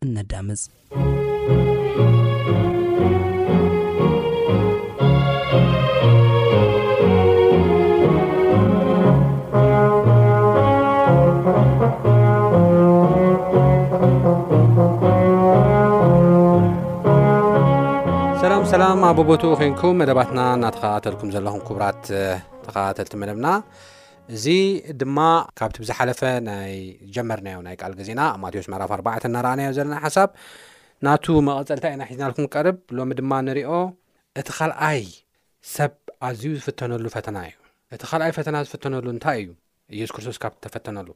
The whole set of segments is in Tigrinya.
እነዳምፅ። ሰላም ሰላም ኣቦቦትኡ ኮንኩም መደባትና እናተኸታተልኩም ዘለኹም ክቡራት ተኸታተልቲ መደብና እዚ ድማ ካብቲ ብዝሓለፈ ናይ ጀመርናዮ ናይ ቃል ግዜና ማቴዎስ ምዕራፍ ኣርባዕተ እናረኣናዮ ዘለና ሓሳብ ናቱ መቐጸልታ ኢና ሒዝናልኩም ቀርብ ሎሚ ድማ ንሪኦ እቲ ካልኣይ ሰብ ኣዝዩ ዝፍተነሉ ፈተና እዩ እቲ ካልኣይ ፈተና ዝፍተነሉ እንታይ እዩ ኢየሱስ ክርስቶስ ካብ ተፈተነሉ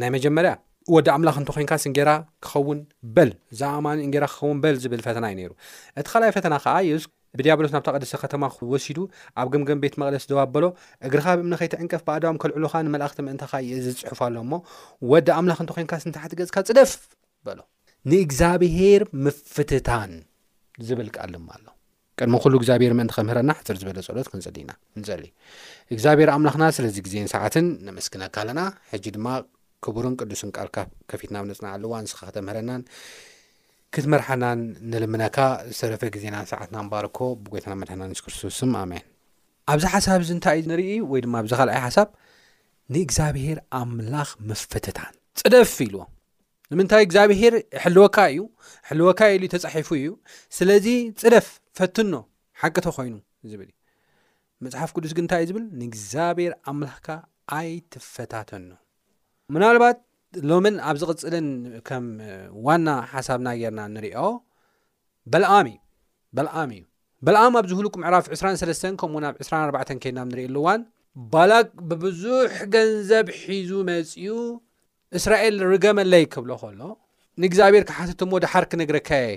ናይ መጀመርያ ወዲ ኣምላኽ እንተኮይንካስ እንጌራ ክኸውን በል ዝኣማኒ እንጌራ ክኸውን በል ዝብል ፈተና እዩ ነይሩ እቲ ካልኣይ ፈተና ከዓ ኢየሱስ ብድያብሎስ ናብታ ቅድስተ ከተማ ወሲዱ ኣብ ገምገም ቤት መቕደስ ደው ኣበሎ፣ እግርኻ ኣብ እምኒ ኸይትዕንቅፍ ብኣእዳዎም ከልዕሉኻ ንመላእኽቲ ምእንታኻ ይእዝዝ ጽሑፍ ኣሎ እሞ፣ ወዲ ኣምላኽ እንተ ዄንካስ ንታሕቲ ገጽካ ጽደፍ! በሎ። ንእግዚኣብሄር ምፍትታን ዝብል ቃል ድማ ኣሎ። ቅድሚ ዅሉ እግዚኣብሄር ምእንቲ ኸምህረና ሕጽር ዝበለ ጸሎት ክንጽሊ ኢና። ንጸሊ። እግዚኣብሄር ኣምላኽና ስለዚ ግዜን ሰዓትን ነመስግነካ ኣለና። ሕጂ ድማ ክቡርን ቅዱስን ቃልካ ከፊትና ኣብ ነጽንዓሉ እዋን ንስኻ ከተምህረናን ክትመርሓና ንልምነካ ዝተረፈ ግዜናን ሰዓትናን ባርኮ ብጎይታና መድሕና ንስ ክርስቶስ ስም ኣሜን። ኣብዚ ሓሳብ እዚ እንታይ እዩ ንርኢ ወይ ድማ ኣብዚ ካልኣይ ሓሳብ ንእግዚኣብሄር ኣምላኽ ምፍትታን ጽደፍ ኢልዎ ንምንታይ እግዚኣብሄር ሕልወካ እዩ ሕልወካ ኢሉ ተጻሒፉ እዩ ስለዚ ጽደፍ ፈትኖ ሓቂ ተኮይኑ ዝብል እዩ መፅሓፍ ቅዱስ ግን እንታይ እዩ ዝብል ንእግዚኣብሔር ኣምላኽካ ኣይትፈታተኖ ምናልባት ሎምን ኣብ ዝቕፅልን ከም ዋና ሓሳብና ጌርና ንሪኦ በልኣም እዩ በልኣም እዩ በልኣም ኣብ ዝህሉቅ ምዕራፍ 23 ከምኡውን ኣብ 24 ከይድና ብ ንሪእሉ እዋን ባላቅ ብብዙሕ ገንዘብ ሒዙ መፅኡ እስራኤል ርገመለይ ክብሎ ከሎ ንእግዚኣብሔር ክሓትት እሞ ድሓር ክነግረካየ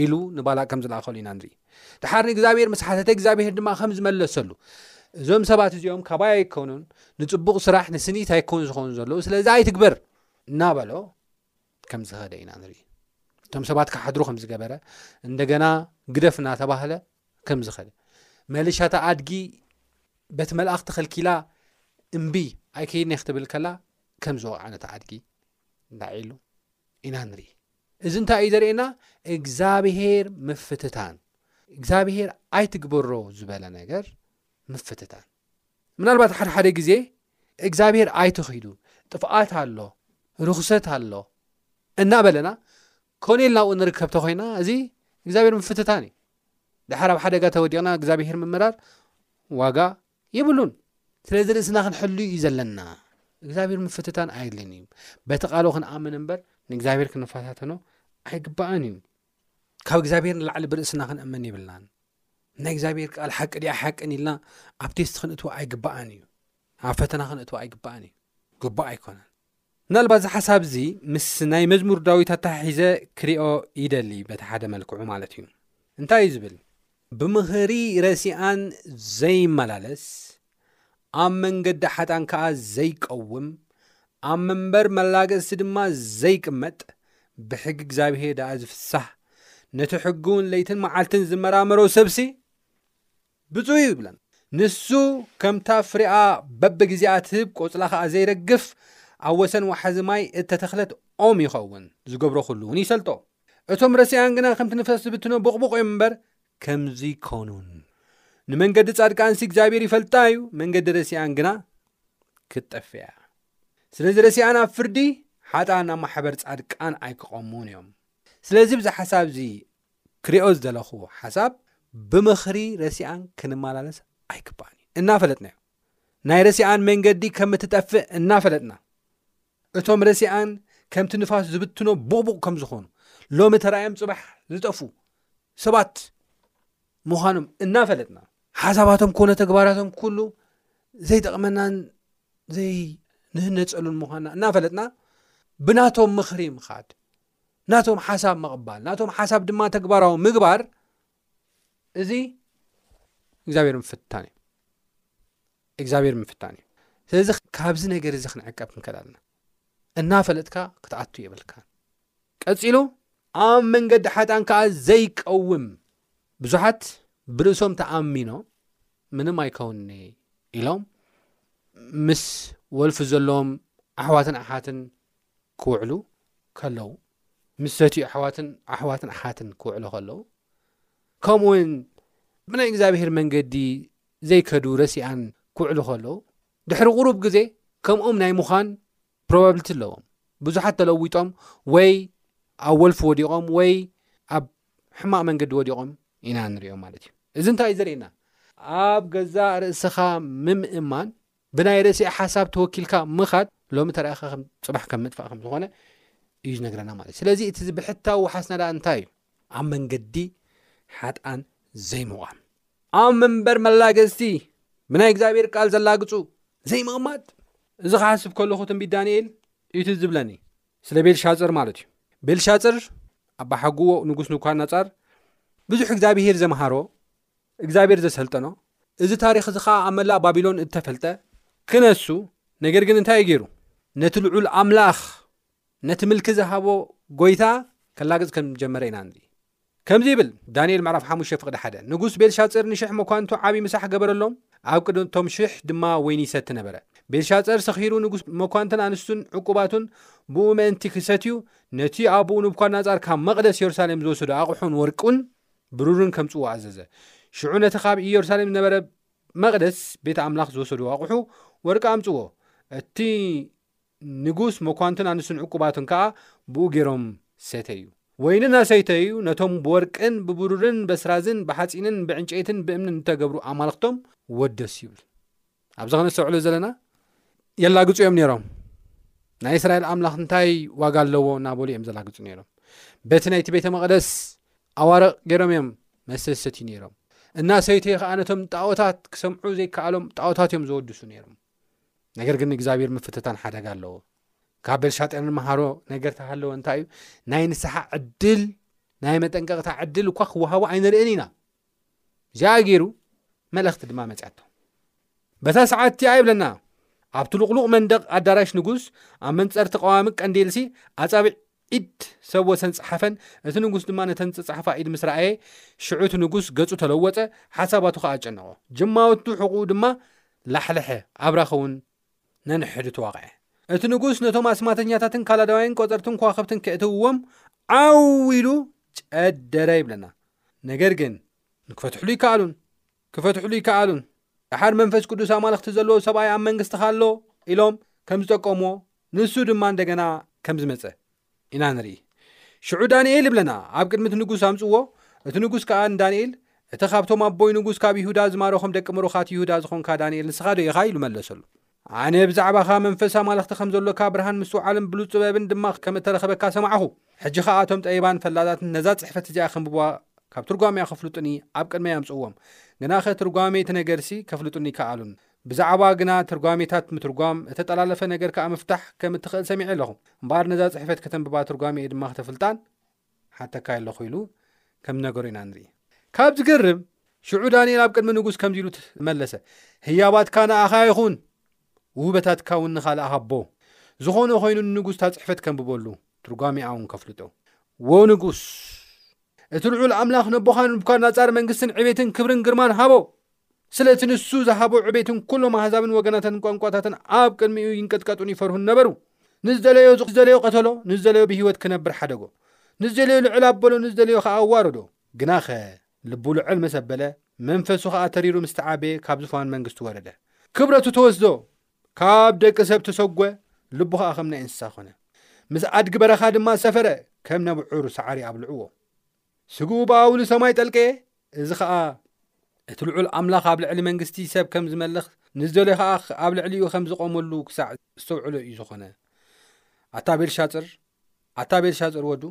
ኢሉ ንባላቅ ከም ዝለኣኸሉ ኢና ንርኢ ድሓር ንእግዚኣብሔር ምስ ሓተተ እግዚኣብሔር ድማ ከም ዝመለሰሉ እዞም ሰባት እዚኦም ካባይ ኣይኮኑን ንፅቡቅ ስራሕ ንስኒት ኣይኮኑ ዝኮኑ ዘለዉ ስለዚ ኣይትግበር እናበሎ ከም ዝኸደ ኢና ንርኢ እቶም ሰባት ክሓድሩ ከም ዝገበረ እንደገና ግደፍ እናተባህለ ከም ዝኸደ መልሻታ ኣድጊ በቲ መልኣኽ ተኸልኪላ እምቢ ኣይከይድኒ ክትብል ከላ ከም ዝወቅዓነታ ኣድጊ እንዳዒሉ ኢና ንርኢ እዚ እንታይ እዩ ዘርእየና እግዚኣብሄር ምፍትታን እግዚኣብሄር ኣይትግበሮ ዝበለ ነገር ምፍትታን ምናልባት ሓደ ሓደ ግዜ እግዚኣብሄር ኣይትኺዱ ጥፍኣት ኣሎ ርኽሰት ኣሎ እናበለና ኮነ ኢልና ኡ ንርከብ ተኮይና እዚ እግዚኣብሄር ምፍትታን እዩ ድሓር ኣብ ሓደጋ ተወዲቕና እግዚኣብሄር ምምራር ዋጋ የብሉን ስለዚ ርእስና ክንሕሉ እዩ ዘለና እግዚኣብሔር ምፍትታን ኣየድልን እዩ በቲ ቃሉ ክንኣምን እምበር ንእግዚኣብሔር ክንፈታተኖ ኣይግባእን እዩ ካብ እግዚኣብሔር ንላዕሊ ብርእስና ክንእመን የብልናን ናይ እግዚኣብሔር ቃል ሓቂ ዲኣ ሓቅን ኢልና ኣብ ቴስት ክንእትዎ ኣይግባእን እዩ ኣብ ፈተና ክንእትዎ ኣይግባእን እዩ ግባእ ኣይኮነን ምናልባት እዚ ሓሳብ እዚ ምስ ናይ መዝሙር ዳዊት ኣተሓሒዘ ክሪኦ ይደሊ በቲ ሓደ መልክዑ ማለት እዩ እንታይ እዩ ዝብል ብምኽሪ ረሲኣን ዘይመላለስ ኣብ መንገዲ ሓጣን ከኣ ዘይቀውም ኣብ መንበር መላገጽቲ ድማ ዘይቅመጥ ብሕጊ እግዚኣብሄር ደኣ ዝፍሳህ ነቲ ሕጊውን ለይትን መዓልትን ዝመራመሮ ሰብሲ ብጹእ እዩ ይብለን። ንሱ ከምታ ፍሪኣ በብግዜኣ ትህብ ቆጽላ ከኣ ዘይረግፍ ኣብ ወሰን ዋሓዚ ማይ እተተኽለት ኦም ይኸውን፣ ዝገብሮ ኩሉ እውን ይሰልጦ። እቶም ረሲኣን ግና ከምቲ ንፈስ ዝብትኖ ቡቕቡቕ እዮም እምበር ከምዚይኮኑን። ንመንገዲ ጻድቃንሲ እግዚኣብሔር ይፈልጣ እዩ፣ መንገዲ ረሲኣን ግና ክትጠፍእ እያ። ስለዚ ረሲኣን ኣብ ፍርዲ፣ ሓጥኣን ኣብ ማሕበር ጻድቃን ኣይክቐሙን እዮም። ስለዚ ብዚ ሓሳብዚ ክሪኦ ዝደለኽዎ ሓሳብ ብምኽሪ ረሲኣን ክንመላለስ ኣይግባእን እዩ እናፈለጥናዮ ናይ ረሲኣን መንገዲ ከም እትጠፍእ እናፈለጥና እቶም ረሲኣን ከምቲ ንፋስ ዝብትኖ ቡቕቡቕ ከም ዝኾኑ ሎሚ ተራእዮም ፅባሕ ዝጠፉ ሰባት ምዃኖም እናፈለጥና ሓሳባቶም ኮነ ተግባራቶም ኩሉ ዘይጠቕመናን ዘይ ንህነፀሉን ምዃንና እናፈለጥና ብናቶም ምኽሪ ምኻድ ናቶም ሓሳብ ምቕባል ናቶም ሓሳብ ድማ ተግባራዊ ምግባር እዚ እግዚኣብሔር ምፍታን እዩ እግዚኣብሔር ምፍታን እዩ ስለዚ ካብዚ ነገር እዚ ክንዕቀብ ክንከል ኣለና እናፈለጥካ ክትኣቱ የብልካ ቀፂሉ ኣብ መንገዲ ሓጣን ከዓ ዘይቀውም ብዙሓት ብርእሶም ተኣሚኖ ምንም ኣይከውኒ ኢሎም ምስ ወልፊ ዘለዎም ኣሕዋትን ኣሓትን ክውዕሉ ከለዉ ምስ ዘትኡ ኣሕዋትን ኣሕዋትን ኣሓትን ክውዕሉ ከለዉ ከምኡ ውን ብናይ እግዚኣብሄር መንገዲ ዘይከዱ ረሲኣን ክውዕሉ ከለዉ ድሕሪ ቅሩብ ግዜ ከምኦም ናይ ምዃን ፕሮባብሊቲ ኣለዎም ብዙሓት ተለዊጦም ወይ ኣብ ወልፊ ወዲቖም ወይ ኣብ ሕማቕ መንገዲ ወዲቖም ኢና ንሪኦም ማለት እዩ እዚ እንታይ እዩ ዘርእየና ኣብ ገዛእ ርእስኻ ምምእማን ብናይ ርእሲ ሓሳብ ተወኪልካ ምኻድ ሎሚ ተረእኻ ፅባሕ ከም ምጥፋእ ከም ዝኾነ እዩ ዝነግረና ማለት ስለዚ እቲ ዝብሕታዊ ውሓስና ደኣ እንታይ እዩ ኣብ መንገዲ ሓጥኣን ዘይምቋም ኣብ መንበር መላገዝቲ ብናይ እግዚኣብሔር ቃል ዘላግፁ ዘይምቕማጥ እዚ ክሓስብ ከለኹ ትንቢት ዳንኤል እዩ ትዝ ዝብለኒ ስለ ቤልሻፅር ማለት እዩ ቤልሻፅር ኣባሓጉዎ ንጉስ ንኳናፃር ብዙሕ እግዚኣብሄር ዘምሃሮ እግዚኣብሔር ዘሰልጠኖ እዚ ታሪኽ እዚ ኸዓ ኣብ መላእ ባቢሎን እተፈልጠ ክነሱ ነገር ግን እንታይ እዩ ገይሩ ነቲ ልዑል ኣምላኽ ነቲ ምልኪ ዝሃቦ ጎይታ ከላግፅ ከም ጀመረ ኢና ንርኢ ከምዚ ይብል ዳንኤል ምዕራፍ ሓሙሽተ ፍቅዲ ሓደ ንጉስ ቤልሻፅር ንሽሕ መኳንቱ ዓብዪ ምሳሕ ገበረሎም ኣብ ቅድሚ እቶም ሽሕ ድማ ወይኒ ይሰቲ ነበረ ቤልሻፅር ሰኺሩ ንጉስ መኳንትን ኣንስቱን ዕቁባቱን ብኡ ምእንቲ ክሰትዩ ነቲ ኣቦኡ ንብኳድናፃር ካብ መቕደስ የሩሳሌም ዝወሰዶ ኣቑሑን ወርቁን ብሩርን ከምጽኡ ኣዘዘ። ሽዑ ነቲ ኻብ ኢየሩሳሌም ዝነበረ መቕደስ ቤት ኣምላኽ ዝወሰድዎ ኣቝሑ ወርቂ ኣምጽዎ፣ እቲ ንጉስ፣ መኳንቱን ኣንስቱን ዕቁባቱን ከኣ ብኡ ገይሮም ሰተዩ። ወይኒ እናሰተዩ ነቶም ብወርቅን ብብሩርን በስራዝን ብሓጺንን ብዕንጨይትን ብእምንን እተገብሩ ኣማልኽቶም ወደሱ ይብል። ኣብዚ ከነሰውዕሉ ዘለና የላግፁ እዮም ነይሮም ናይ እስራኤል ኣምላኽ እንታይ ዋጋ ኣለዎ እናበሉ እዮም ዘላግፁ ነይሮም በቲ ናይቲ ቤተ መቅደስ ኣዋርቕ ገይሮም እዮም መሰሰት እዩ ነይሮም እና ሰይተ ከዓ ነቶም ጣዖታት ክሰምዑ ዘይከኣሎም ጣዖታት እዮም ዘወድሱ ነይሮም ነገር ግን እግዚኣብሔር ምፍትታን ሓደጋ ኣለዎ ካብ ቤልሻጠር ንምሃሮ ነገር ተሃለዎ እንታይ እዩ ናይ ንስሓ ዕድል ናይ መጠንቀቕታ ዕድል እኳ ክወሃቦ ኣይንርእን ኢና እዚኣ ገይሩ መልእኽቲ ድማ መፅኣቶ በታ ሰዓት እቲኣ ይብለና ኣብቲ ልቕሉቕ መንደቕ ኣዳራሽ ንጉስ ኣብ መንፀር ተቃዋሚ ቀንዴልሲ ኣጻብዕ ኢድ ሰብ ወሰን ጸሓፈን እቲ ንጉስ ድማ ነተን ዝጸሓፋ ኢድ ምስ ረኣየ ሽዑ እቲ ንጉስ ገጹ ተለወጠ ሓሳባቱ ከኣ ኣጨነቖ ጅማወቱ ሕቑኡ ድማ ላሕለሐ ኣብራኸ እውን ነንሕድ ተዋቕዐ። እቲ ንጉስ ነቶም ኣስማተኛታትን ካላዳውያን ቆጸርትን ኳኸብትን ከእትውዎም ዓው ኢሉ ጨደረ ይብለና። ነገር ግን ንክፈትሕሉ ይከኣሉን ክፈትሕሉ ይከኣሉን ደሓር መንፈስ ቅዱስ ኣማልኽቲ ዘለዎ ሰብኣይ ኣብ መንግስትኻ ኣሎ ኢሎም ከም ዝጠቀምዎ ንሱ ድማ እንደገና ከም ዝመጸ ኢና ንርኢ። ሽዑ ዳንኤል ይብለና፣ ኣብ ቅድሚ እቲ ንጉስ ኣምጽዎ፣ እቲ ንጉስ ከኣ ንዳንኤል፣ እቲ ኻብቶም ኣቦይ ንጉስ ካብ ይሁዳ ዝማረኾም ደቂ ምሩኻት ይሁዳ ዝኾንካ ዳንኤል ንስኻዶ ኢኻ? ኢሉ መለሰሉ። ኣነ ብዛዕባኻ መንፈስ ኣማልኽቲ ከም ዘሎካ፣ ብርሃን ምስትውዓልን ብሉጽ ጥበብን ድማ ከም እተረኽበካ ሰማዕኹ። ሕጂ ኸኣ እቶም ጠቢባን ፈላጣትን ነዛ ጽሕፈት እዚኣ ኼንብቡዋ፣ ካብ ትርጓሜኣ ኺፍልጡኒ ኣብ ቅድመይ ኣምጽእዎም። ግናኸ ትርጓሜ እቲ ነገርሲ ኬፍልጡኒ ኣይከኣሉን። ብዛዕባ ግና ትርጓሜታት ምትርጓም፣ እተጠላለፈ ነገር ከኣ ምፍታሕ ከም እትኽእል ሰሚዐ ኣለኹ። እምበኣር ነዛ ጽሕፈት ከተንብባ ትርጓሜኡ ድማ ክተፍልጣን እሓተካ ኣለኹ ኢሉ ከም ዝነገሮ ኢና እንርኢ። ካብ ዝገርም፣ ሽዑ ዳንኤል ኣብ ቅድሚ ንጉስ ከምዚ ኢሉ መለሰ፣ ህያባትካ ንኣኻ ይኹን፣ ውህበታትካ እውን ንኻልእ ሃቦ። ዝኾነ ኾይኑ ንንጉስ እታ ጽሕፈት ከንብበሉ፣ ትርጓሜኣ እውን ከፍልጦ። ዎው ንጉስ፣ እቲ ልዑል ኣምላኽ ነቦኻን ንቡካድናጻር መንግስትን ዕቤትን ክብርን ግርማን ሃቦ። ስለ እቲ ንሱ ዝሃቦ ዕቤትን ኩሎም ኣህዛብን ወገናትን ቋንቋታትን ኣብ ቅድሚኡ ይንቀጥቀጡን ይፈርሁን ነበሩ። ንዝደለዮ ዝደለዮ ቀተሎ፣ ንዝደለዮ ብህይወት ክነብር ሓደጎ። ንዝደለዮ ልዕል ኣበሎ፣ ንዝደለዮ ኸኣ ኣዋረዶ። ግናኸ ልቡ ልዕል ምስ ኣበለ፣ መንፈሱ ኸኣ ተሪሩ ምስ ተዓበየ ካብ ዙፋን መንግስቱ ወረደ። ክብረቱ ተወስዶ። ካብ ደቂ ሰብ ተሰጐ፣ ልቡ ኸኣ ከም ናይ እንስሳ ዀነ። ምስ ኣድጊ በረኻ ድማ ሰፈረ፣ ከም ነብዑር ሳዕሪ ኣብልዕዎ። ስግኡ ብኣኡ ንሰማይ ጠልቀየ፣ እዚ ኸኣ እቲ ልዑል ኣምላኽ ኣብ ልዕሊ መንግስቲ ሰብ ከም ዝመልኽ፣ ንዝደልዮ ኸኣ ኣብ ልዕሊኡ ከም ዝቖመሉ ክሳዕ ዘስተውዕሎ እዩ ዝዀነ። ኣታ ቤልሻጽር፣ ኣታ ቤልሻጽር ወዱ፣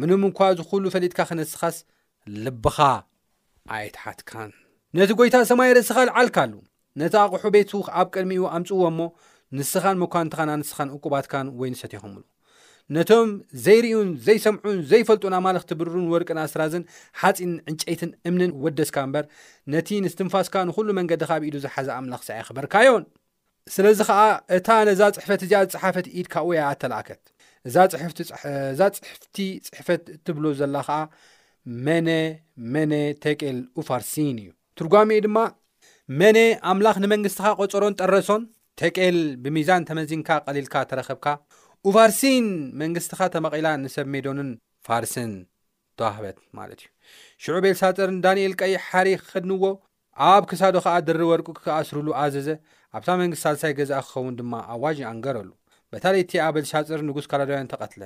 ምንም እኳ እዚ ዅሉ ፈሊጥካ ኽነስኻስ፣ ልብኻ ኣይተሓትካን። ነቲ ጐይታ ሰማይ ርእስኻ ኣልዓልካሉ፣ ነቲ ኣቕሑ ቤቱ ኣብ ቅድሚኡ ኣምጽእዎ እሞ ንስኻን መኳንንትኻን ኣንስትኻን እቁባትካን ወይኒ ሰቲኹምሉ። ነቶም ዘይርእዩን ዘይሰምዑን ዘይፈልጡን ኣማልኽቲ ብሩርን ወርቅን ኣስራዝን ሓጺንን ዕንጨይትን እምንን ወደስካ እምበር ነቲ ንስትንፋስካ ንኹሉ መንገድኻ ኣብ ኢዱ ዝሓዘ ኣምላኽሲ ኣየኽበርካዮን። ስለዚ ኸኣ እታ ነዛ ጽሕፈት እዚኣ ዝጸሓፈት ኢድ ካብኡ እያ እተላእከት። እዛ ጽሕፍቲ እዛ ጽሕፍቲ ጽሕፈት እትብሎ ዘላ ኸኣ መነ መነ ቴቄል ኡፋርሲን እዩ። ትርጓሜኡ ድማ መነ ኣምላኽ ንመንግስትኻ ቆጸሮን ጠረሶን ተቄል ብሚዛን ተመዚንካ ቀሊልካ ተረኸብካ ኡፋርሲን መንግስትኻ ተመቒላ ንሰብ ሜዶንን ፋርስን ተዋህበት ማለት እዩ ሽዑ ቤልሳጸር ንዳንኤል ቀይሕ ሓሪ ክኸድንዎ ኣብ ክሳዶ ከኣ ድሪ ወርቁ ክኣስሩሉ ኣዘዘ ኣብታ መንግስት ሳልሳይ ገዛእ ክኸውን ድማ ኣዋጅ ኣንገረሉ በታ ለይቲ ኣበልሻጽር ንጉስ ካላዳውያን ተቐትለ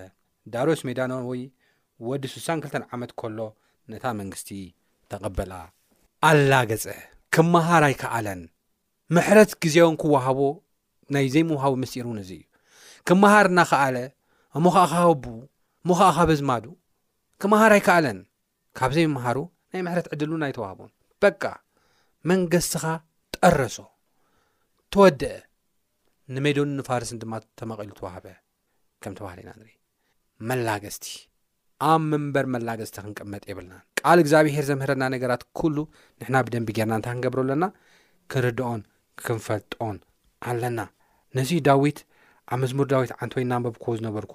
ዳርዮስ ሜዳኖውይ ወዲ ስሳን ክልተን ዓመት ከሎ ነታ መንግስቲ ተቐበላ። ኣላገጸ። ክመሃር ኣይከኣለን። ምሕረት ግዜውን ክወሃቦ ናይ ዘይምውሃቡ ምስጢር እውን እዚ እዩ። ክመሃር እናኸኣለ እሞ ኸኣ ካብ ኣቦኡ እሞ ኸኣ ካብ ኣዝማዱ ክመሃር ኣይከኣለን። ካብ ዘይምምሃሩ ናይ ምሕረት ዕድል እውን ኣይተዋህቦን። በቃ መንገስትኻ ጠረሶ ተወደአ። ንሜዶንን ንፋርስን ድማ ተመቒሉ ተዋህበ። ከም ተባህለ ኢና ንርኢ መላገስቲ ኣብ መንበር መላገስቲ ክንቅመጥ የብልናን ቃል እግዚኣብሄር ዘምህረና ነገራት ኩሉ ንሕና ብደንቢ ጌርና እንታይ ክንገብሮ ኣለና ክንርድኦን ክንፈልጦን ኣለና ነዚ ዳዊት ኣብ መዝሙር ዳዊት ዓንተ ወይ እናንበብክዎ ዝነበርኩ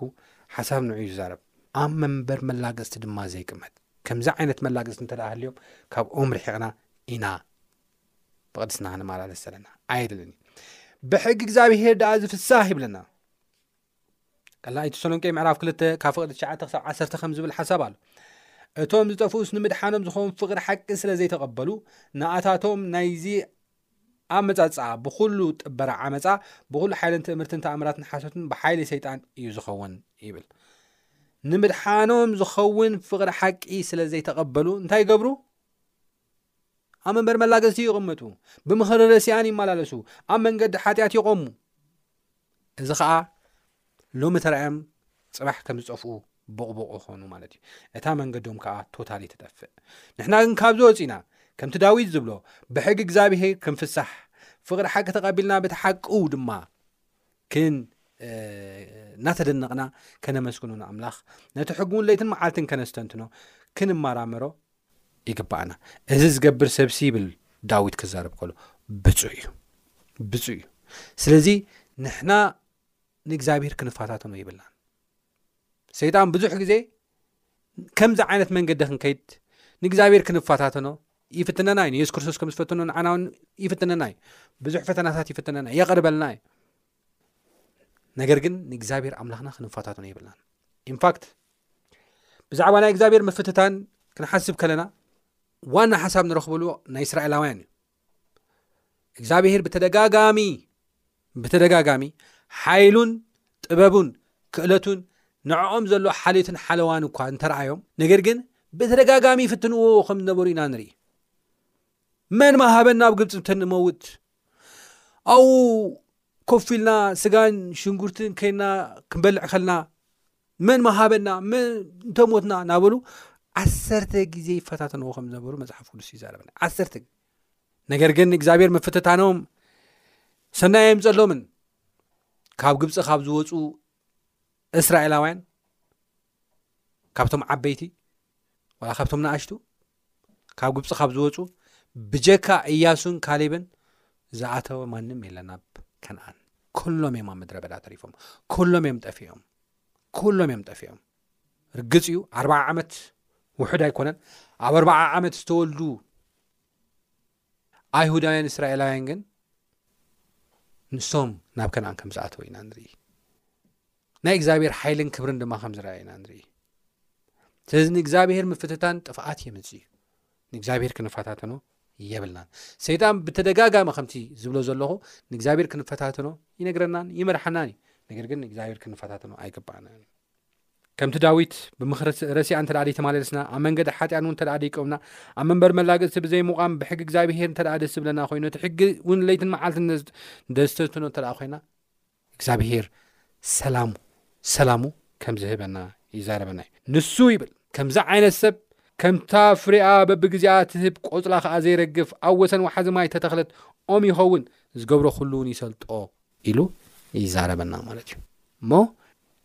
ሓሳብ ንዑ ዝዛረብ ኣብ መንበር መላገስቲ ድማ ዘይቅመጥ ከምዚ ዓይነት መላገስቲ እንተደኣ ሃልዮም ካብኦም ርሒቕና ኢና ብቕድስና ክንመላለስ ዘለና ኣየድልን እዩ ብሕጊ እግዚኣብሄር ደኣ ዝፍሳህ ይብለና ቀላኢ ተሰሎንቄ ምዕራፍ ክልተ ካብ ፍቕሪ ትሽዓተ ክሳብ ዓሰርተ ከም ዝብል ሓሳብ ኣሎ እቶም ዝጠፍኡስ ንምድሓኖም ዝኸውን ፍቕሪ ሓቂ ስለ ዘይተቐበሉ ንኣታቶም ናይዚ ኣመፃፃ ብኩሉ ጥበራ ዓመፃ ብኩሉ ሓይልን ትእምርትን ተኣምራትን ሓሶትን ብሓይሊ ሰይጣን እዩ ዝኸውን ይብል ንምድሓኖም ዝኸውን ፍቕሪ ሓቂ ስለ ዘይተቐበሉ እንታይ ይገብሩ ኣብ መንበሪ መላገዝቲ ይቕመጡ፣ ብምኽሪ ረሲኣን ይመላለሱ፣ ኣብ መንገዲ ሓጢኣት ይቖሙ። እዚ ኸኣ ሎሚ ተራእዮም ጽባሕ ከም ዝጠፍኡ ቦቕቦቕ ይኾኑ ማለት እዩ። እታ መንገዶም ከኣ ቶታሊ ትጠፍእ። ንሕና ግን ካብዚ ወጺና ከምቲ ዳዊት ዝብሎ ብሕጊ እግዚኣብሄር ክንፍሳሕ ፍቕሪ ሓቂ ተቐቢልና በቲ ሓቁ ድማ ክን እናተደነቕና ከነመስግኖ ንኣምላኽ ነቲ ሕጉውን ለይትን መዓልትን ከነስተንትኖ ክንመራመሮ ይግብኣና እዚ ዝገብር ሰብሲ ይብል ዳዊት ክዛረብ ከሎ ብፁዕ እዩ ብፁዕ እዩ ስለዚ ንሕና ንእግዚኣብሄር ክንፋታተኖ ይብልናን ሰይጣን ብዙሕ ግዜ ከምዚ ዓይነት መንገዲ ክንከይድ ንእግዚኣብሄር ክንፋታተኖ ይፍትነና እዩ ንየሱስ ክርስቶስ ከም ዝፈትኖ ንዓናውን ይፍትነና እዩ ብዙሕ ፈተናታት ይፍትነና የቕርበልና እዩ ነገር ግን ንእግዚኣብሔር ኣምላኽና ክንፋታትኖ የብልናን ኢንፋክት ብዛዕባ ናይ እግዚኣብሔር ምፍትታን ክንሓስብ ከለና ዋና ሓሳብ ንረኽበሉ ናይ እስራኤላውያን እዩ እግዚኣብሔር ብተደጋጋሚ ብተደጋጋሚ ሓይሉን ጥበቡን ክእለቱን ንዕኦም ዘሎ ሓልትን ሓለዋን እኳ እንተረኣዮም ነገር ግን ብተደጋጋሚ ይፍትንዎ ከም ዝነበሩ ኢና ንርኢ መን ማሃበን ናብ ግብፂ ተንመውት ኣብኡ ኮፍ ኢልና ስጋን ሽንጉርትን ከይና ክንበልዕ ከልና መን መሃበና መን እንተሞትና እናበሉ ዓሰርተ ግዜ ይፈታተንዎ ከም ዝነበሩ መፅሓፍ ቅዱስ ይዛረበና ዓሰርተ ግዜ ነገር ግን እግዚኣብሔር ምፍትታኖም ሰናይ ዮም ዘሎምን ካብ ግብፂ ካብ ዝወፁ እስራኤላውያን ካብቶም ዓበይቲ ዋላ ካብቶም ንኣሽቱ ካብ ግብፂ ካብ ዝወፁ ብጀካ እያሱን ካሌብን ዝኣተወ ማንም የለን ኣብ ከነኣን ኩሎም እዮም ኣብ ምድረ በዳ ተሪፎም ኩሎም እዮም ጠፊኦም ኩሎም እዮም ጠፊኦም ርግፅ እዩ ኣርባዓ ዓመት ውሑድ ኣይኮነን ኣብ ኣርባዓ ዓመት ዝተወልዱ ኣይሁዳውያን እስራኤላውያን ግን ንሶም ናብ ከነኣን ከም ዝኣተወ ኢና ንርኢ ናይ እግዚኣብሔር ሓይልን ክብርን ድማ ከም ዝረኣየ ኢና ንርኢ ስለዚ ንእግዚኣብሄር ምፍትታን ጥፍኣት የምፅ እዩ ንእግዚኣብሄር ክንፈታተኖ የብልናን ሰይጣን ብተደጋጋሚ ከምቲ ዝብሎ ዘለኹ ንእግዚኣብሔር ክንፈታተኖ ይነግረናን ይመርሓናን እዩ ነገር ግን ንእግዚኣብሔር ክንፈታተኖ ኣይግባኣና ከምቲ ዳዊት ብምኽሪ ረሲኣ እንተ ደኣ ደይተማለልስና፣ ኣብ መንገዲ ሓጢኣን እውን እንተ ደኣ ደይቀምና፣ ኣብ መንበሪ መላግጽቲ ብዘይምቛም ብሕጊ እግዚኣብሄር እንተ ደኣ ደስ ዝብለና ኮይኑ፣ እቲ ሕጊ እውን ለይትን መዓልትን ነስተንትኖ እንተ ደኣ ኮይና፣ እግዚኣብሄር ሰላሙ ሰላሙ ከም ዝህበና ይዛረበና እዩ። ንሱ ይብል ከምዚ ዓይነት ሰብ ከምታ ፍሬኣ በብግዜኣ ትህብ ቆጽላ ከኣ ዘይረግፍ ኣብ ወሰን ወሓዚ ማይ ተተኽለት ኦም ይኸውን፣ ዝገብሮ ኩሉ እውን ይሰልጦ ኢሉ ይዛረበና ማለት እዩ። እሞ